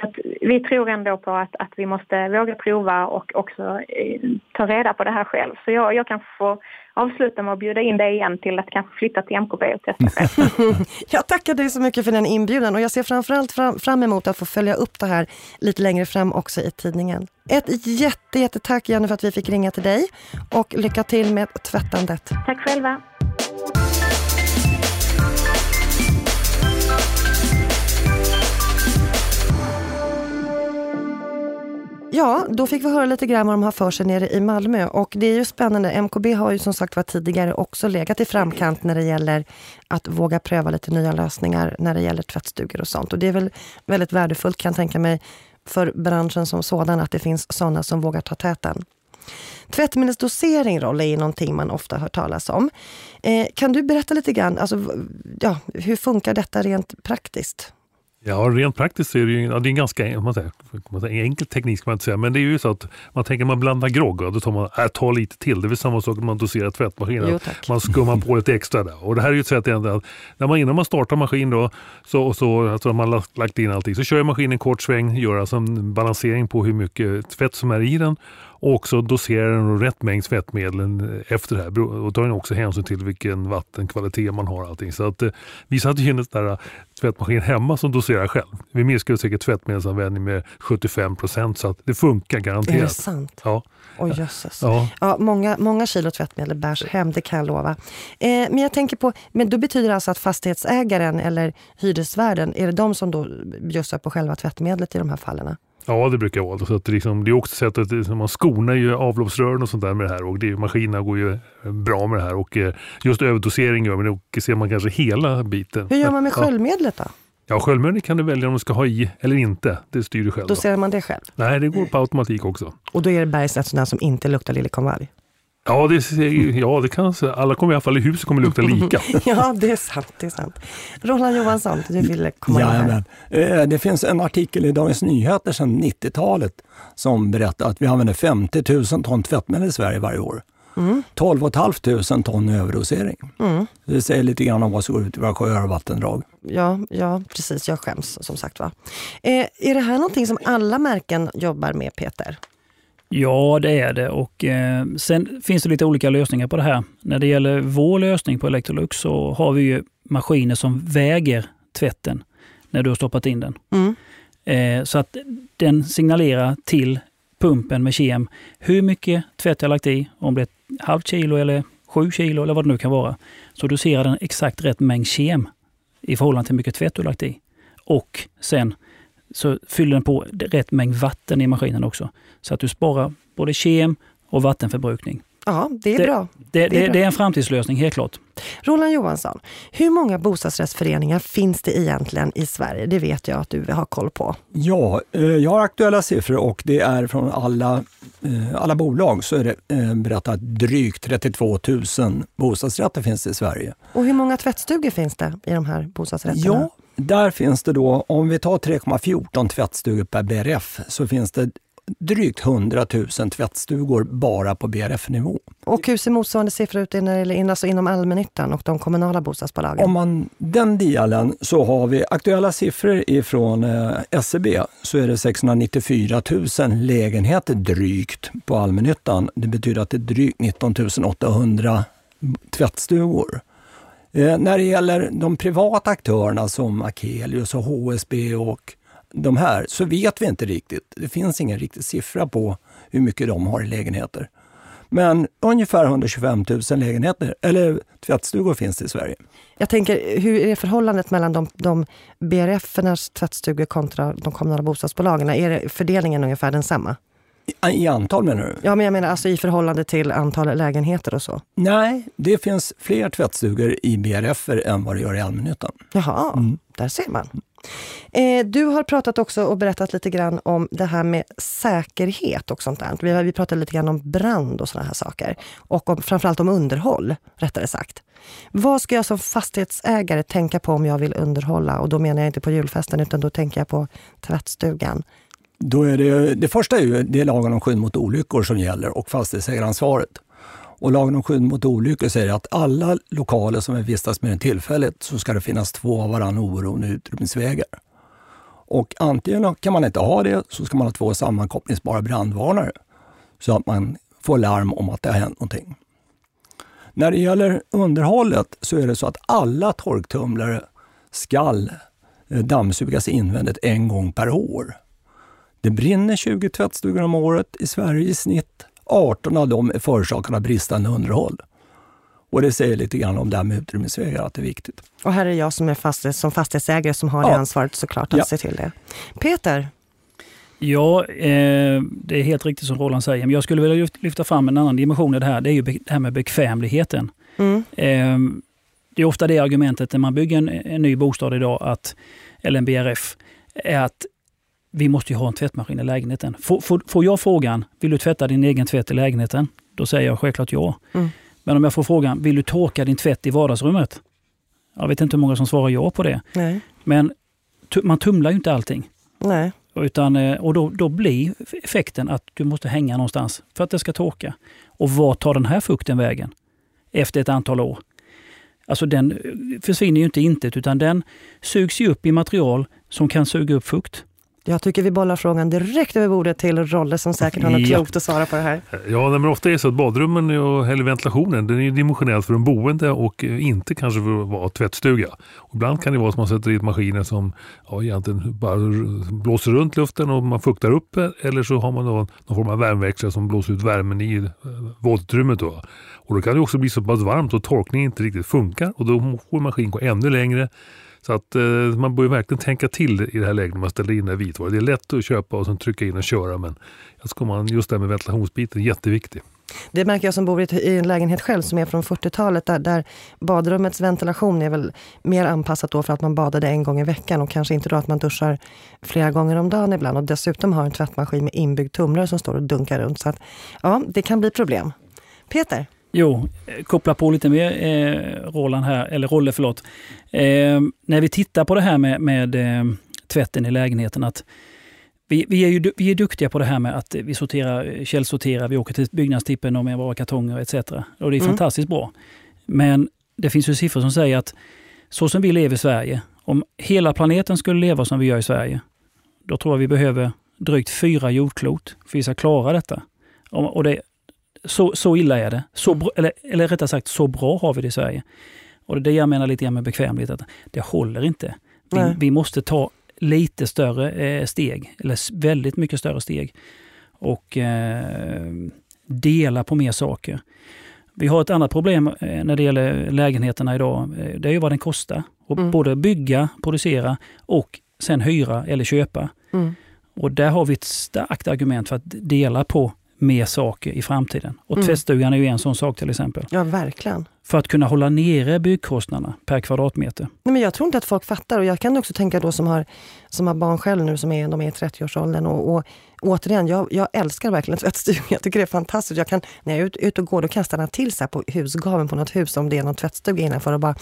Så att vi tror ändå på att, att vi måste våga prova och också eh, ta reda på det här själv. Så jag, jag kan få avsluta med att bjuda in dig igen till att kanske flytta till MKB och testa själv. jag tackar dig så mycket för den inbjudan och jag ser framförallt fram, fram emot att få följa upp det här lite längre fram också i tidningen. Ett jätte, jättetack Jenny för att vi fick ringa till dig och lycka till med tvättandet. Tack själva. Ja, då fick vi höra lite grann vad de har för sig nere i Malmö. Och det är ju spännande. MKB har ju som sagt var tidigare också legat i framkant när det gäller att våga pröva lite nya lösningar när det gäller tvättstugor och sånt. Och det är väl väldigt värdefullt kan jag tänka mig för branschen som sådan att det finns sådana som vågar ta täten. Tvättmedelsdosering Rolle är någonting man ofta hör talas om. Eh, kan du berätta lite grann, alltså, ja, hur funkar detta rent praktiskt? Ja, rent praktiskt så är det ju ja, det är en ganska man säger, man säger, enkel teknik, ska man inte säga. men det är ju så att man tänker man blandar grogg, då tar man äh, ta lite till. Det är väl samma sak när man doserar tvättmaskinen. man skummar på lite extra där. Och det här är ju ett sätt att när man, innan man startar maskin då, så, så alltså man lagt, lagt in allting, så kör maskinen en kort sväng, gör alltså en balansering på hur mycket tvätt som är i den och också doserar den rätt mängd tvättmedel efter det här. Och tar också hänsyn till vilken vattenkvalitet man har. Allting. Så att, eh, vi satte in en där tvättmaskin hemma som doserar själv. Vi minskade säkert tvättmedelsanvändning med 75 procent så att det funkar garanterat. Är det sant? Ja. Oj jösses. Ja. Ja, många, många kilo tvättmedel bärs hem, det kan jag lova. Eh, men jag tänker på, men då betyder det alltså att fastighetsägaren eller hyresvärden, är det de som då bjussar på själva tvättmedlet i de här fallen? Ja, det brukar vara. Så att det, liksom, det är också sätt att man skonar ju avloppsrören och sånt där med det här och det, maskinerna går ju bra med det här och eh, just överdosering gör man det ser man kanske hela biten. Hur gör man med sköljmedlet då? Ja, sköljmedlet kan du välja om du ska ha i eller inte. Det styr du själv. Då ser man det själv? Nej, det går på automatik också. Och då är det bergsätt sådana som inte luktar liljekonvalj? Ja, det, ja, det kan alla kommer i alla fall i huset kommer lukta lika. ja, det är sant. Det är sant. Roland Johansson, du ville komma ja, in här. Eh, det finns en artikel i Dagens Nyheter sedan 90-talet som berättar att vi använder 50 000 ton tvättmedel i Sverige varje år. Mm. 12 500 ton överdosering. Mm. Det säger lite grann om vad som går ut i våra sjöar och vattendrag. Ja, ja, precis. Jag skäms som sagt var. Eh, är det här någonting som alla märken jobbar med, Peter? Ja, det är det. Och, eh, sen finns det lite olika lösningar på det här. När det gäller vår lösning på Electrolux så har vi ju maskiner som väger tvätten när du har stoppat in den. Mm. Eh, så att den signalerar till pumpen med kem hur mycket tvätt jag lagt i, om det är ett halvt kilo eller sju kilo eller vad det nu kan vara. Så du ser den exakt rätt mängd kem i förhållande till hur mycket tvätt du lagt i. Och sen så fyller den på rätt mängd vatten i maskinen också. Så att du sparar både kem och vattenförbrukning. Ja, det är det, bra. Det, det, det, är en framtidslösning, helt klart. Roland Johansson, hur många bostadsrättsföreningar finns det egentligen i Sverige? Det vet jag att du har koll på. Ja, eh, jag har aktuella siffror och det är från alla, eh, alla bolag så är det eh, berättat drygt 32 000 bostadsrätter finns det i Sverige. Och hur många tvättstugor finns det i de här bostadsrätterna? Ja, där finns det då, om vi tar 3,14 tvättstugor per BRF, så finns det drygt 100 000 tvättstugor bara på BRF-nivå. Och hur ser motsvarande siffror ut alltså inom allmännyttan och de kommunala bostadsbolagen? Om man den delen så har vi aktuella siffror ifrån eh, SCB e så är det 694 000 lägenheter drygt på allmännyttan. Det betyder att det är drygt 19 800 tvättstugor. Eh, när det gäller de privata aktörerna som Akelius och HSB och de här så vet vi inte riktigt. Det finns ingen riktig siffra på hur mycket de har i lägenheter. Men ungefär 125 000 lägenheter, eller tvättstugor finns det i Sverige. Jag tänker, hur är förhållandet mellan de, de BRF-ernas tvättstugor kontra de kommunala bostadsbolagen? Är fördelningen ungefär densamma? I, I antal menar du? Ja, men jag menar alltså i förhållande till antal lägenheter och så. Nej, det finns fler tvättstugor i BRF än vad det gör i allmännyttan. Jaha, mm. där ser man. Eh, du har pratat också och berättat lite grann om det här med säkerhet och sånt där. Vi, vi pratade lite grann om brand och såna här saker. Och om, framförallt om underhåll, rättare sagt. Vad ska jag som fastighetsägare tänka på om jag vill underhålla? Och då menar jag inte på julfesten, utan då tänker jag på tvättstugan. Då är det, det första är ju det är lagen om skydd mot olyckor som gäller och fastighetsägaransvaret. Och lagen om skydd mot olyckor säger att alla lokaler som är vistas med den tillfälligt så ska det finnas två av varandra oberoende utrymningsvägar. Och antingen kan man inte ha det så ska man ha två sammankopplingsbara brandvarnare så att man får larm om att det har hänt någonting. När det gäller underhållet så är det så att alla torktumlare skall eh, dammsugas invändigt en gång per år. Det brinner 20 tvättstugor om året i Sverige i snitt 18 av dem är förorsakade av bristande underhåll. Och det säger lite grann om det här med utrymningsvägar, att det är viktigt. Och här är jag som är fastighet, som fastighetsägare som har ja. det ansvaret såklart att ja. se till det. Peter? Ja, eh, det är helt riktigt som Roland säger. Men jag skulle vilja lyfta fram en annan dimension i det här. Det är ju det här med bekvämligheten. Mm. Eh, det är ofta det argumentet när man bygger en, en, ny bostad idag, att, eller en BRF, är att vi måste ju ha en tvättmaskin i lägenheten. Får, får, får, jag frågan, vill du tvätta din egen tvätt i lägenheten? Då säger jag självklart ja. Mm. Men om jag får frågan, vill du torka din tvätt i vardagsrummet? Jag vet inte hur många som svarar ja på det. Nej. Men man tumlar ju inte allting. Nej. Utan, eh, och då, då blir effekten att du måste hänga någonstans för att det ska torka. Och var tar den här fukten vägen? Efter ett antal år. Alltså den försvinner ju inte intet utan den sugs upp i material som kan suga upp fukt. Jag tycker vi bollar frågan direkt över bordet till Rolle som säkert har något ja. klokt att svara på det här. Ja, men ofta är det så att badrummen och, eller ventilationen den är dimensionerad för en boende och inte kanske för att vara tvättstuga. Och ibland kan det vara som att man sätter dit maskiner som ja, egentligen bara blåser runt luften och man fuktar upp eller så har man då någon form av värmeväxlare som blåser ut värmen i eh, våtutrymmet. Då. Och då kan det också bli så pass varmt och torkningen inte riktigt funkar och då får maskinen gå ännu längre så att eh, man bör verkligen tänka till i det här läget när man ställer in det vitvaror. Det är lätt att köpa och sen trycka in och köra men jag man, just det här med ventilationsbiten är jätteviktig. Det märker jag som bor i en lägenhet själv som är från 40-talet där, där badrummets ventilation är väl mer anpassat då för att man badade en gång i veckan och kanske inte då att man duschar flera gånger om dagen ibland och dessutom har en tvättmaskin med inbyggd tumlare som står och dunkar runt. Så att, ja, det kan bli problem. Peter? Jo, koppla på lite mer eh, Roland här, eller Rolle förlåt. Eh, när vi tittar på det här med, med eh, tvätten i lägenheten, att vi, vi, är ju vi är duktiga på det här med att vi sorterar, källsorterar, vi åker till byggnadstippen och med våra kartonger etc. Och det är mm. fantastiskt bra. Men det finns ju siffror som säger att så som vi lever i Sverige, om hela planeten skulle leva som vi gör i Sverige, då tror jag vi behöver drygt fyra jordklot för att vi ska klara detta. Och det, så, så illa är det. Så bra, eller, eller rättare sagt, så bra har vi det i Sverige. Och det är det jag menar lite grann med bekvämlighet, att det håller inte. Vi, vi måste ta lite större eh, steg, eller väldigt mycket större steg. Och eh, dela på mer saker. Vi har ett annat problem eh, när det gäller lägenheterna idag. Eh, det är ju vad den kostar. Och mm. Både bygga, producera och sen hyra eller köpa. Mm. Och där har vi ett starkt argument för att dela på mer saker i framtiden. Och mm. tvättstugan är ju en sån sak till exempel. Ja, verkligen. För att kunna hålla nere byggkostnaderna per kvadratmeter. Nej, men jag tror inte att folk fattar och jag kan också tänka då som har, som har barn själv nu som är, de är i 30-årsåldern och, och återigen, jag, jag älskar verkligen tvättstugan. Jag tycker det är fantastiskt. Jag kan, när jag är ute ut och går, då kan jag stanna till så på husgaven på något hus om det är någon tvättstuga innanför och bara,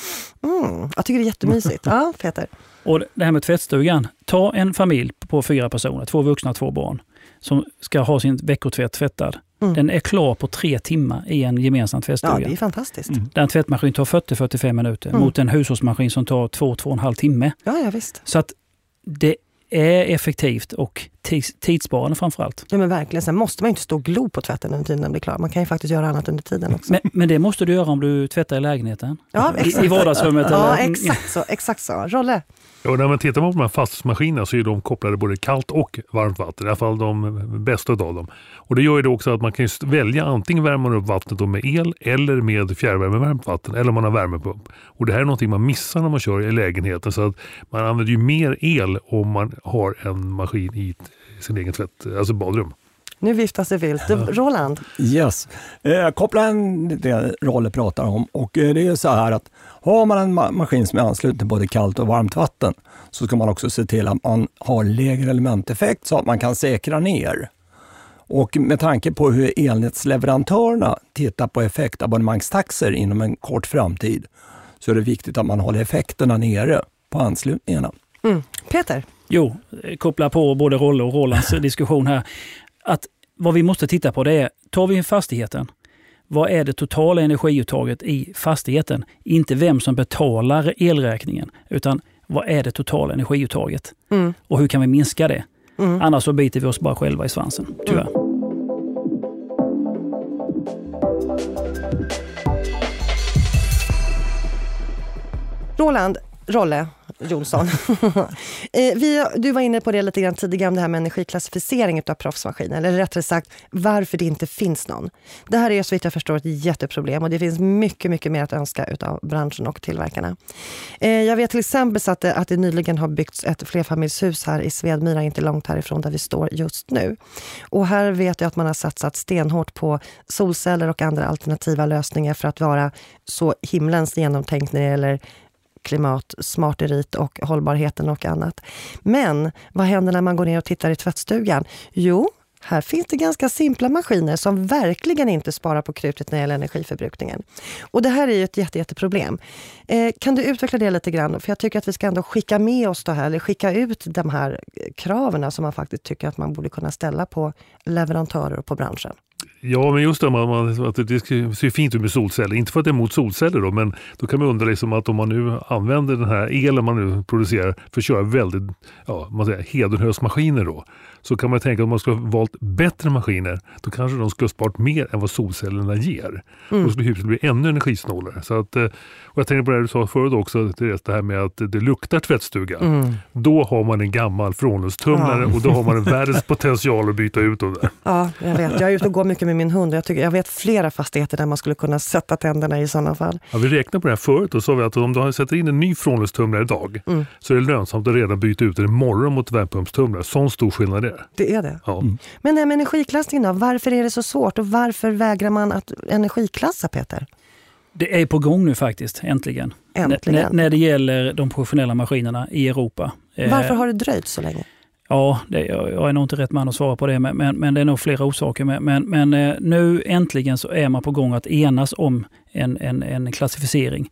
mm, jag tycker det är jättemysigt. Ja, Peter? Och det här med tvättstugan. Ta en familj på fyra personer, två vuxna och två barn, som ska ha sin veckotvätt tvättad. Mm. Den är klar på tre timmar i en gemensam tvättstuga. Ja, det är fantastiskt. Mm. Där en tvättmaskin tar 40-45 minuter mm. mot en hushållsmaskin som tar 2-2,5 timme. Ja, ja, visst. Så att det är effektivt och tidssparande framförallt. Ja men verkligen. Sen måste man inte stå och glo på tvätten under tiden den blir klar. Man kan ju faktiskt göra annat under tiden också. Men, men det måste du göra om du tvättar i lägenheten? Ja, exakt. I vardagsrummet? Ja, eller? exakt så. Exakt så. Rolle? Ja, när man tittar på de här fastighetsmaskinerna så är de kopplade både kallt och varmt vatten. I alla fall de bästa av dem. Och det gör ju det också att man kan välja antingen värma upp vattnet med el eller med fjärrvärmevärmt vatten eller om man har värmepump. Och det här är någonting man missar när man kör i lägenheten så att man använder ju mer el om man har en maskin i sin egen tvätt, alltså badrum. Nu viftas det vilt. Roland? Yes. Eh, koppla en det Rolle pratar om. Och eh, det är så här att har man en ma maskin som är ansluten till både kallt och varmt vatten så ska man också se till att man har lägre elementeffekt så att man kan säkra ner. Och med tanke på hur elnätsleverantörerna tittar på effektabonnemangstaxor inom en kort framtid så är det viktigt att man håller effekterna nere på anslutningarna. Mm. Peter? Jo, koppla på både Rolle och Rolands diskussion här. Att vad vi måste titta på det är, tar vi fastigheten, vad är det totala energiuttaget i fastigheten? Inte vem som betalar elräkningen, utan vad är det totala energiuttaget? Mm. Och hur kan vi minska det? Mm. Annars så biter vi oss bara själva i svansen, tyvärr. Mm. Roland, Rolle, Jonsson. Eh, vi, du var inne på det lite grann tidigare om det här med energiklassificering av proffsmaskiner. Eller rättare sagt, varför det inte finns någon. Det här är så vitt jag förstår ett jätteproblem och det finns mycket, mycket mer att önska utav branschen och tillverkarna. Eh, jag vet till exempel att det, att det nyligen har byggts ett flerfamiljshus här i Svedmyra, inte långt härifrån där vi står just nu. Och här vet jag att man har satsat stenhårt på solceller och andra alternativa lösningar för att vara så himlens genomtänkt när det gäller klimat, smarterit och hållbarheten och annat. Men vad händer när man går ner och tittar i tvättstugan? Jo, här finns det ganska simpla maskiner som verkligen inte sparar på krutet när det gäller energiförbrukningen. Och det här är ju ett jätte, jätteproblem. Eh, kan du utveckla det lite grann? För jag tycker att vi ska ändå skicka med oss det här, eller skicka ut de här eh, kraven som man faktiskt tycker att man borde kunna ställa på leverantörer och på branschen. Ja, men just det, man, att det ser fint ut med solceller. Inte för att det är emot solceller då, men då kan man undra liksom att om man nu använder den här elen man nu producerar för att köra väldigt ja, man säger, hedenhös maskiner då så kan man tänka att om man skulle ha valt bättre maskiner, då kanske de skulle ha sparat mer än vad solcellerna ger. Mm. Då skulle huset bli ännu energisnålare. Så att, eh, och jag tänkte på det du sa förut också, det här med att det luktar tvättstuga. Mm. Då har man en gammal frånluftstumlare ja. och då har man en världens potential att byta ut dem där. Ja, jag vet. Jag är ute och går mycket med min hund och jag, tycker, jag vet flera fastigheter där man skulle kunna sätta tänderna i sådana fall. Ja, vi räknade på det här förut och sa vi att om du sätter in en ny frånluftstumlare idag mm. så är det lönsamt att redan byta ut den imorgon mot värmepumpstumlare. Sån stor skillnad det. Det är det. Ja. Mm. Men det här med energiklassningen då, varför är det så svårt och varför vägrar man att energiklassa Peter? Det är på gång nu faktiskt, äntligen. äntligen. N när det gäller de professionella maskinerna i Europa. Eh, varför har det dröjt så länge? Ja, det, jag är nog inte rätt man att svara på det, men, men, men det är nog flera orsaker. Men, men, men, eh, nu äntligen så är man på gång att enas om en, en, en klassificering.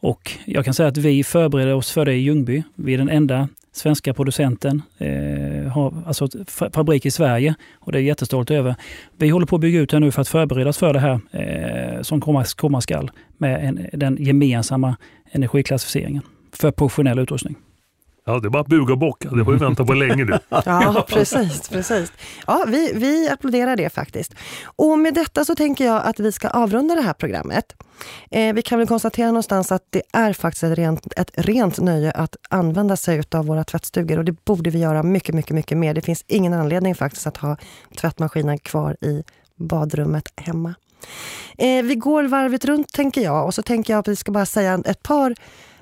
Och jag kan säga att vi förbereder oss för det i Ljungby. Vi är den enda svenska producenten, eh, har alltså fabrik i Sverige och det är jag jättestolt över. Vi håller på att bygga ut här nu för att förbereda oss för det här eh, som komma, komma skall med en, den gemensamma energiklassificeringen för professionell utrustning. Ja, det är bara att buga och bocka. Det har vi väntat på länge nu. ja, precis. precis. Ja, vi, vi applåderar det faktiskt. Och med detta så tänker jag att vi ska avrunda det här programmet. Eh, vi kan väl konstatera någonstans att det är faktiskt ett rent, ett rent nöje att använda sig av våra tvättstugor och det borde vi göra mycket, mycket, mycket mer. Det finns ingen anledning faktiskt att ha tvättmaskinen kvar i badrummet hemma. Eh, vi går varvet runt tänker jag och så tänker jag att vi ska bara säga ett par,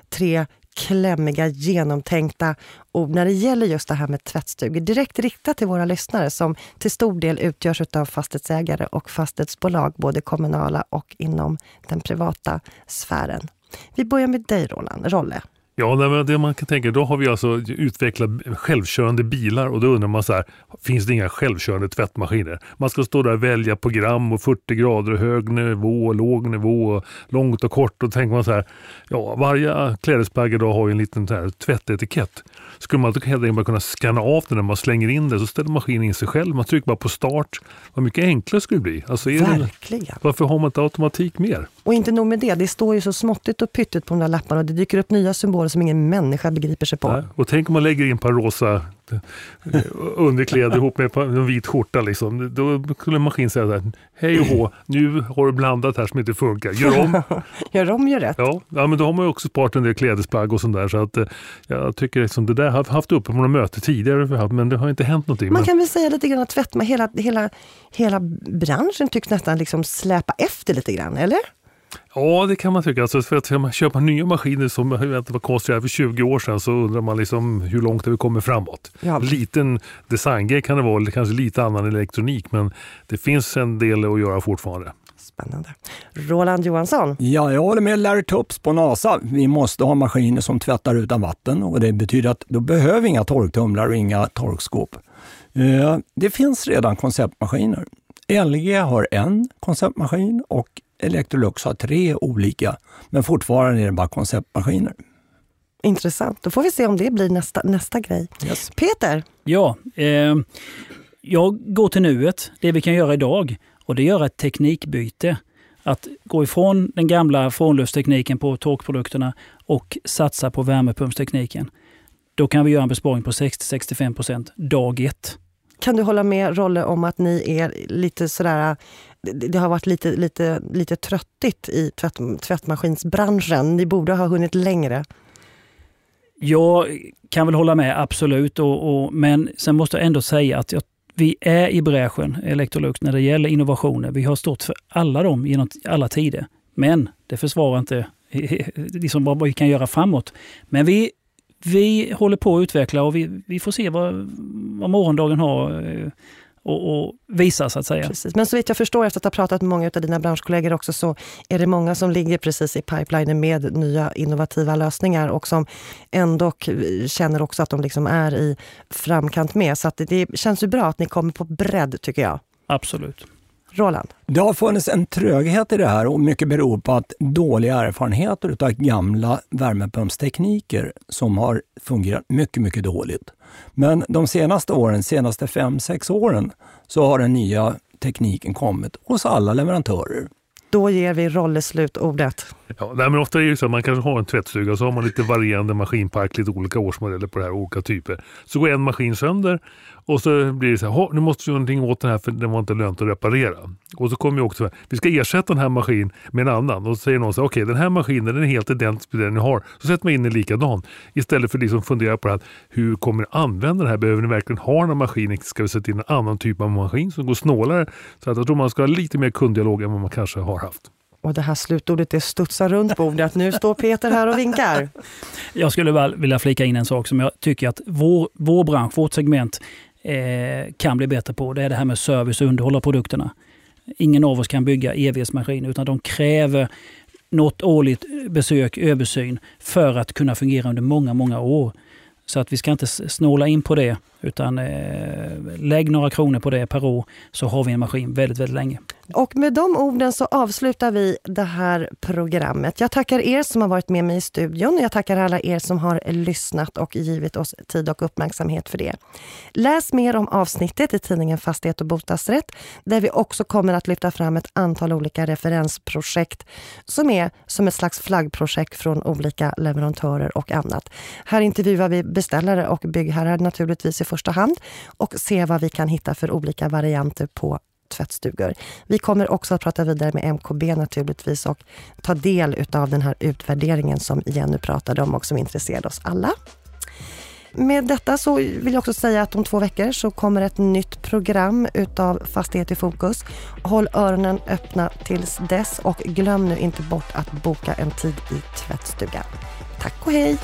tre klämmiga, genomtänkta ord när det gäller just det här med tvättstugor. Direkt riktat till våra lyssnare som till stor del utgörs av fastighetsägare och fastighetsbolag, både kommunala och inom den privata sfären. Vi börjar med dig Roland, Rolle. Ja, det man kan tänka, då har vi alltså utvecklat självkörande bilar och då undrar man så här, finns det inga självkörande tvättmaskiner? Man ska stå där och välja program och 40 grader, hög nivå, låg nivå, långt och kort och tänker man så här, ja varje klädesplagg idag har ju en liten så här tvättetikett. Skulle man helt enkelt bara kunna scanna av den när man slänger in det så ställer maskinen in sig själv. Man trycker bara på start. Vad mycket enklare skulle det bli. Alltså Verkligen. Det, varför har man inte automatik mer? Och inte nog med det, det står ju så småttigt och pyttigt på de där lapparna och det dyker upp nya symboler som ingen människa begriper sig på. Nej. Och tänk om man lägger in ett par rosa eh, underkläder ihop med en vit skjorta. Liksom. Då skulle en maskin säga så här, hej och hå, nu har du blandat här som inte funkar, gör om. gör om, gör rätt. Ja, ja, men då har man ju också sparat en del klädesplagg och sånt där. Så att, eh, jag tycker liksom det där har haft uppe på några möten tidigare, men det har inte hänt någonting. Man kan väl säga lite grann att tvättma, hela, hela, hela branschen tycks nästan liksom släpa efter lite grann, eller? Ja, det kan man tycka. Alltså för att man köpa nya maskiner som var konstruerade för 20 år sedan så undrar man liksom hur långt har vi kommit framåt. Ja. Liten designgrej kan det vara, eller kanske lite annan elektronik, men det finns en del att göra fortfarande. Spännande. Roland Johansson? Ja, jag håller med Larry Tups på NASA. Vi måste ha maskiner som tvättar utan vatten och det betyder att då behöver vi inga torktumlare och inga torkskåp. Eh, det finns redan konceptmaskiner. LG har en konceptmaskin och Electrolux har tre olika, men fortfarande är det bara konceptmaskiner. Intressant. Då får vi se om det blir nästa, nästa grej. Yes. Peter? Ja, eh, jag går till nuet, det vi kan göra idag. Och det är att göra ett teknikbyte. Att gå ifrån den gamla frånluftstekniken på torkprodukterna och satsa på värmepumpstekniken. Då kan vi göra en besparing på 60-65 dag ett. Kan du hålla med Rolle om att ni är lite sådär det har varit lite, lite, lite tröttigt i tvätt, tvättmaskinsbranschen. Ni borde ha hunnit längre. Jag kan väl hålla med, absolut. Och, och, men sen måste jag ändå säga att jag, vi är i bräschen, Electrolux, när det gäller innovationer. Vi har stått för alla dem genom alla tider. Men det försvarar inte liksom vad vi kan göra framåt. Men vi, vi håller på att utveckla och vi, vi får se vad, vad morgondagen har eh, och, och visa så att säga. Precis. Men så vitt jag förstår efter att ha pratat med många av dina branschkollegor också så är det många som ligger precis i pipelinen med nya innovativa lösningar och som ändå känner också att de liksom är i framkant med. Så det, det känns ju bra att ni kommer på bredd tycker jag. Absolut. Roland? Det har funnits en tröghet i det här och mycket beror på att dåliga erfarenheter av gamla värmepumpstekniker som har fungerat mycket, mycket dåligt. Men de senaste åren, senaste fem sex åren, så har den nya tekniken kommit hos alla leverantörer. Då ger vi Rolle slutordet. Ja, nej, men ofta är det så att man kanske har en tvättstuga och så har man lite varierande maskinpark, lite olika årsmodeller på det här, olika typer. Så går en maskin sönder och så blir det så här, nu måste vi göra någonting åt den här för den var inte lönt att reparera. Och så kommer ju också, vi ska ersätta den här maskinen med en annan. Och så säger någon så okej okay, den här maskinen den är helt identisk med den ni har. Så sätter man in en likadan. Istället för liksom att liksom fundera på det här, hur kommer ni använda den här? Behöver ni verkligen ha den här maskinen? Ska vi sätta in en annan typ av maskin som går snålare? Så att jag tror man ska ha lite mer kunddialog än vad man kanske har haft. Och det här slutordet det studsar runt bordet. Nu står Peter här och vinkar. Jag skulle vilja flika in en sak som jag tycker att vår, vår bransch, vårt segment eh, kan bli bättre på. Det är det här med service och underhåll av produkterna. Ingen av oss kan bygga evighetsmaskiner utan de kräver något årligt besök, översyn för att kunna fungera under många, många år. Så att vi ska inte snåla in på det, utan eh, lägg några kronor på det per år så har vi en maskin väldigt, väldigt länge. Och med de orden så avslutar vi det här programmet. Jag tackar er som har varit med mig i studion. Jag tackar alla er som har lyssnat och givit oss tid och uppmärksamhet för det. Läs mer om avsnittet i tidningen Fastighet och bostadsrätt där vi också kommer att lyfta fram ett antal olika referensprojekt som är som ett slags flaggprojekt från olika leverantörer och annat. Här intervjuar vi beställare och byggherrar naturligtvis i första hand och se vad vi kan hitta för olika varianter på tvättstugor. Vi kommer också att prata vidare med MKB naturligtvis och ta del av den här utvärderingen som Jenny pratade om och som intresserade oss alla. Med detta så vill jag också säga att om två veckor så kommer ett nytt program utav Fastighet i fokus. Håll öronen öppna tills dess och glöm nu inte bort att boka en tid i tvättstugan. Tack! Tack och hej!